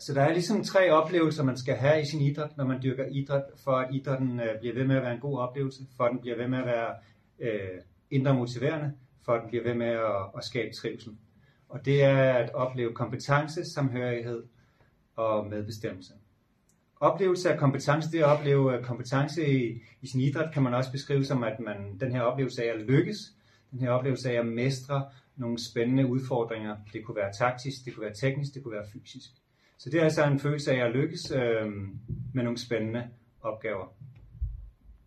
Så der er ligesom tre oplevelser, man skal have i sin idræt, når man dyrker idræt, for at idrætten øh, bliver ved med at være en god oplevelse, for at den bliver ved med at være øh, indre motiverende, for at den bliver ved med at, at skabe trivsel. Og det er at opleve kompetence, samhørighed og medbestemmelse. Oplevelse af kompetence, det at opleve øh, kompetence i, i sin idræt, kan man også beskrive som, at man den her oplevelse af at lykkes, den her oplevelse af at mestre nogle spændende udfordringer. Det kunne være taktisk, det kunne være teknisk, det kunne være fysisk. Så det er altså en følelse af at lykkes øh, med nogle spændende opgaver.